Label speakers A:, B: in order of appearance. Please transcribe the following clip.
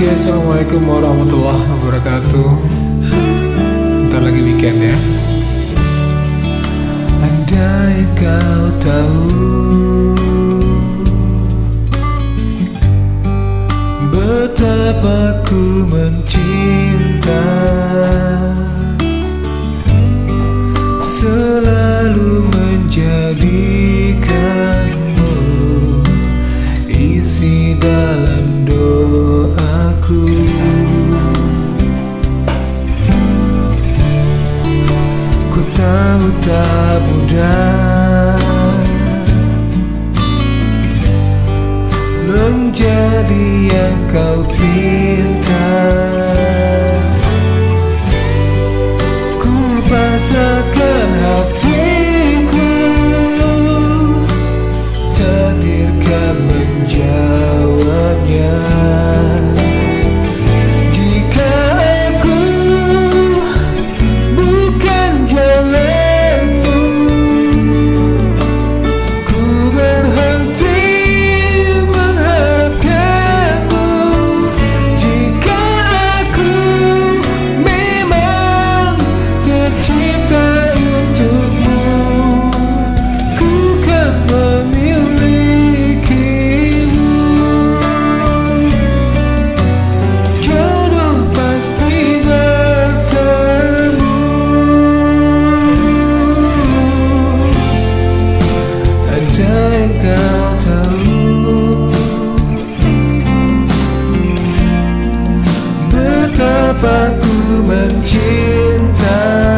A: Oke, assalamualaikum warahmatullahi wabarakatuh. Ntar lagi weekend ya. Andai kau tahu betapa ku mencinta, selalu menjadikanmu mudah menjadi yang kau pinta. Betapa ku mencintai